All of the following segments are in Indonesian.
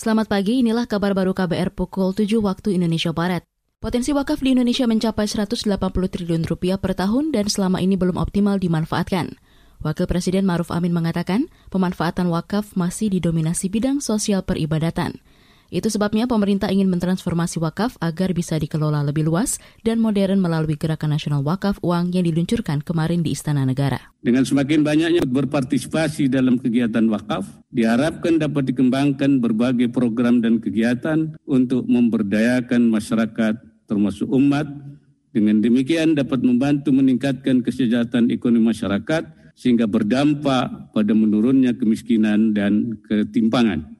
Selamat pagi, inilah kabar baru KBR pukul 7 waktu Indonesia Barat. Potensi wakaf di Indonesia mencapai 180 triliun rupiah per tahun dan selama ini belum optimal dimanfaatkan. Wakil Presiden Maruf Amin mengatakan, pemanfaatan wakaf masih didominasi bidang sosial peribadatan. Itu sebabnya pemerintah ingin mentransformasi wakaf agar bisa dikelola lebih luas dan modern melalui Gerakan Nasional Wakaf Uang yang diluncurkan kemarin di Istana Negara. Dengan semakin banyaknya berpartisipasi dalam kegiatan wakaf, diharapkan dapat dikembangkan berbagai program dan kegiatan untuk memberdayakan masyarakat termasuk umat. Dengan demikian dapat membantu meningkatkan kesejahteraan ekonomi masyarakat sehingga berdampak pada menurunnya kemiskinan dan ketimpangan.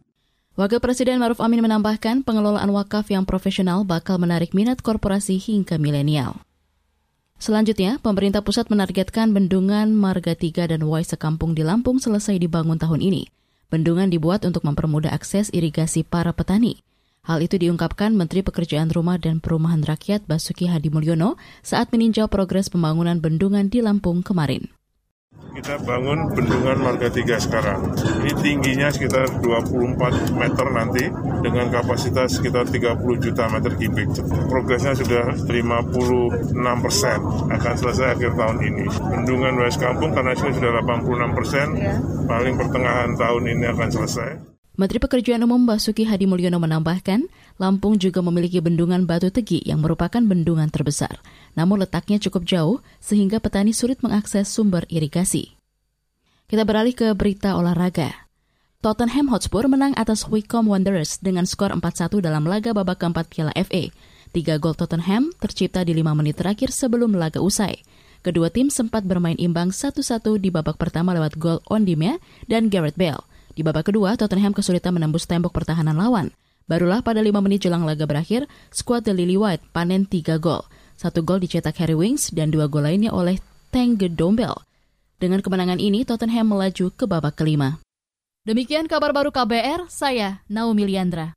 Wakil Presiden Maruf Amin menambahkan pengelolaan wakaf yang profesional bakal menarik minat korporasi hingga milenial. Selanjutnya, pemerintah pusat menargetkan bendungan Marga 3 dan Wai Sekampung di Lampung selesai dibangun tahun ini. Bendungan dibuat untuk mempermudah akses irigasi para petani. Hal itu diungkapkan Menteri Pekerjaan Rumah dan Perumahan Rakyat Basuki Hadi Mulyono saat meninjau progres pembangunan bendungan di Lampung kemarin. Kita bangun bendungan Marga 3 sekarang. Ini tingginya sekitar 24 meter nanti dengan kapasitas sekitar 30 juta meter kubik. Progresnya sudah 56 persen, akan selesai akhir tahun ini. Bendungan West Kampung karena sudah 86 persen, paling pertengahan tahun ini akan selesai. Menteri Pekerjaan Umum Basuki Hadi Mulyono menambahkan, Lampung juga memiliki bendungan Batu Tegi yang merupakan bendungan terbesar. Namun letaknya cukup jauh sehingga petani sulit mengakses sumber irigasi. Kita beralih ke berita olahraga. Tottenham Hotspur menang atas Wycombe Wanderers dengan skor 4-1 dalam laga babak keempat Piala FA. Tiga gol Tottenham tercipta di lima menit terakhir sebelum laga usai. Kedua tim sempat bermain imbang 1-1 di babak pertama lewat gol Ondimia dan Gareth Bale. Di babak kedua, Tottenham kesulitan menembus tembok pertahanan lawan. Barulah pada lima menit jelang laga berakhir, skuad The Lily White panen tiga gol. Satu gol dicetak Harry Wings dan dua gol lainnya oleh Tange Dombel. Dengan kemenangan ini, Tottenham melaju ke babak kelima. Demikian kabar baru KBR, saya Naomi Liandra.